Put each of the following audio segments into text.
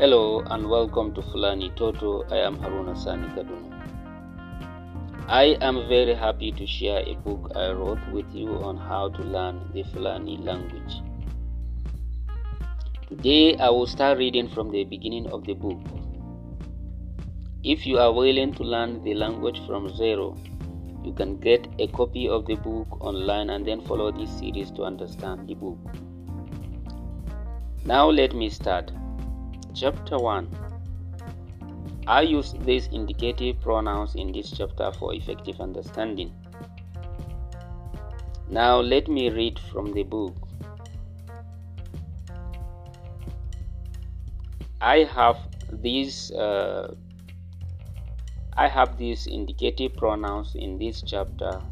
Hello and welcome to Fulani Toto. I am Haruna Sani Kaduna. I am very happy to share a book I wrote with you on how to learn the Fulani language. Today I will start reading from the beginning of the book. If you are willing to learn the language from zero, you can get a copy of the book online and then follow this series to understand the book. Now let me start. Chapter 1 I use these indicative pronouns in this chapter for effective understanding. Now let me read from the book. I have these uh, I have these indicative pronouns in this chapter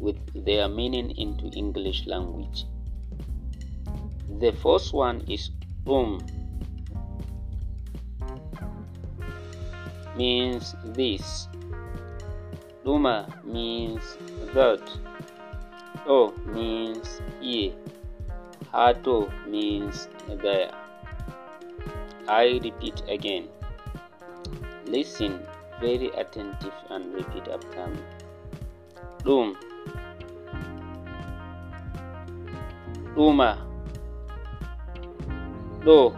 with their meaning into English language. The first one is um means this. Duma means that. O means ye. Hato means there. I repeat again. Listen very attentive and repeat after me. Dum. Duma. Do.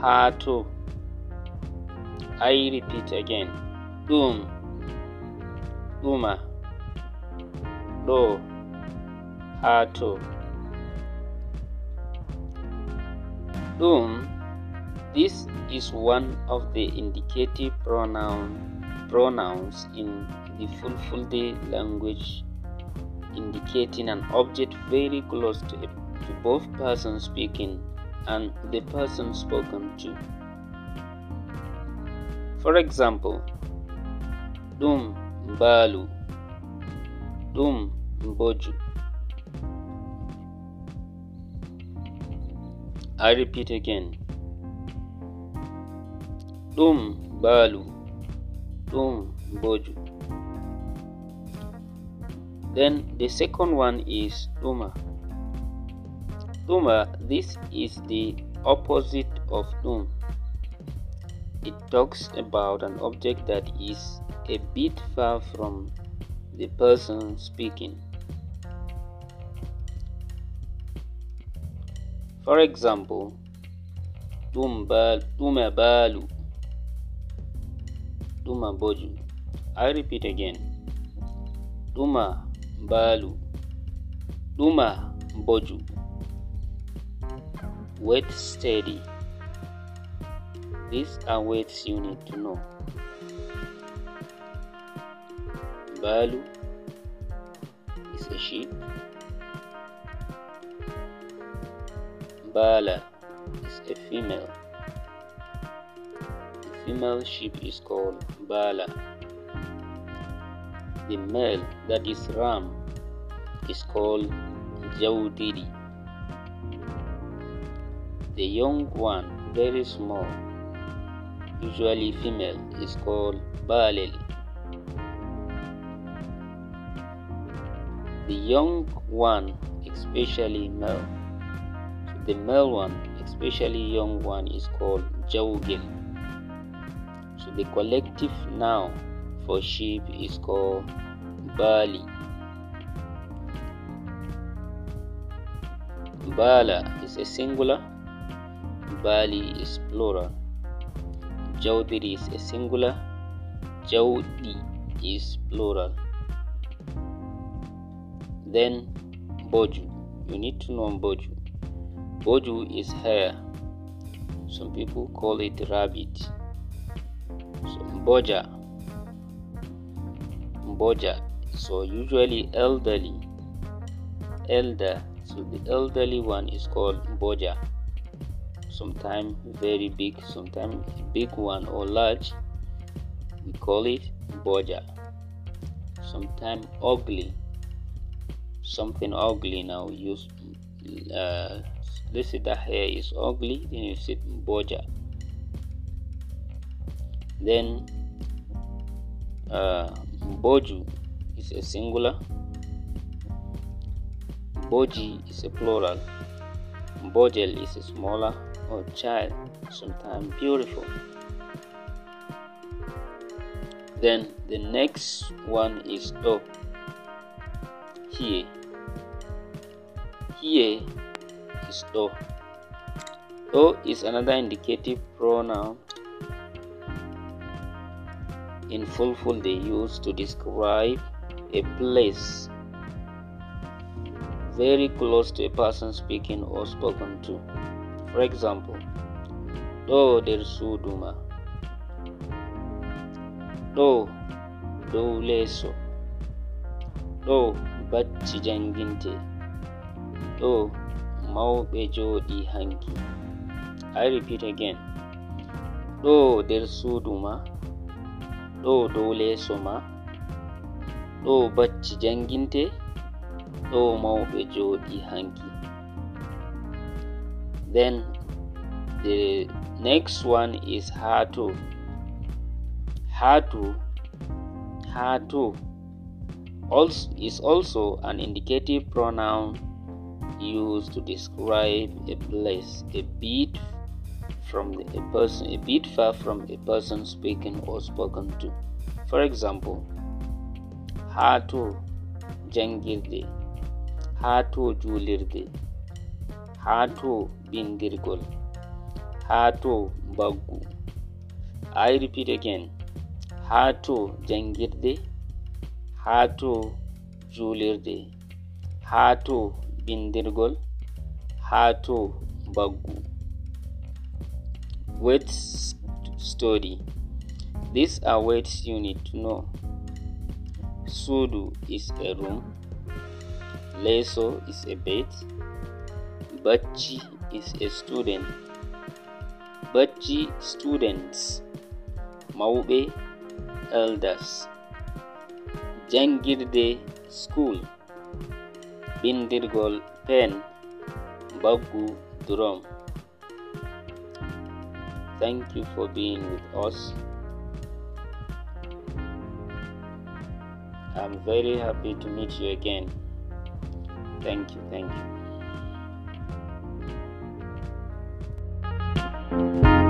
Hato. I repeat again. Um, uma, do, hato. Um, this is one of the indicative pronoun, pronouns in the Fulfulde language, indicating an object very close to, to both person speaking and the person spoken to. for example ɗum mbaalu ɗum mboju i repeat again. Ɗum mbaalu ɗum mboju then the second one is ɗuma. Ɗuma this is the opposite of ɗum. It talks about an object that is a bit far from the person speaking. For example, Dumabalu. Dumaboju. I repeat again. Dumabalu. Dumaboju. Wait steady. These are words you need to know. Balu is a sheep. Bala is a female. The female sheep is called Bala. The male, that is Ram, is called Jaudiri. The young one, very small, usually female, is called Baleli. The young one, especially male, the male one, especially young one, is called Jaugil. So the collective noun for sheep is called Bali. Bala is a singular, Bali is plural. Jawdiri is a singular. Jawdi is plural. Then Boju. You need to know Boju. Boju is hair. Some people call it rabbit. So Mboja. Mboja. So usually elderly. Elder. So the elderly one is called Mboja. sometimes very big sometimes big one or large we call it boja. Sometimes ugly something ugly now use uh, let's say that hair is ugly then you say boja. Then uh, boju is a singular boji is a plural bojel is a smaller or child, sometimes beautiful. Then the next one is up here. Here is do. Do is another indicative pronoun. In fulful, they use to describe a place very close to a person speaking or spoken to. for example ɗo nder suudu ma ɗo dow leeso ɗo bacci janginte ɗo mawɓe jooɗi hanki. I repeat again ɗo nder suudu ma ɗo dow leeso ma ɗo bacci janginte ɗo mawɓe jooɗi hanki. then the next one is hato. Hato hato also is also an indicative pronoun used to describe a place a bit from the, a person a bit far from a person speaking or spoken to. For example hato jangirde how to julirde. haa to bindirgol haa to baggu i repeat again haa to jangirde haa to julirde haa to bindirgol haa to baggu weight study these are weights you need to know sudu is a room. Leso is a bed. Bacci is a student. Bacci students. Mauɓe elders. Jangirde school. Bindirgol pen. Baggu drum. Thank you for being with us. I'm very happy to meet you again. Thank you, thank you. thank you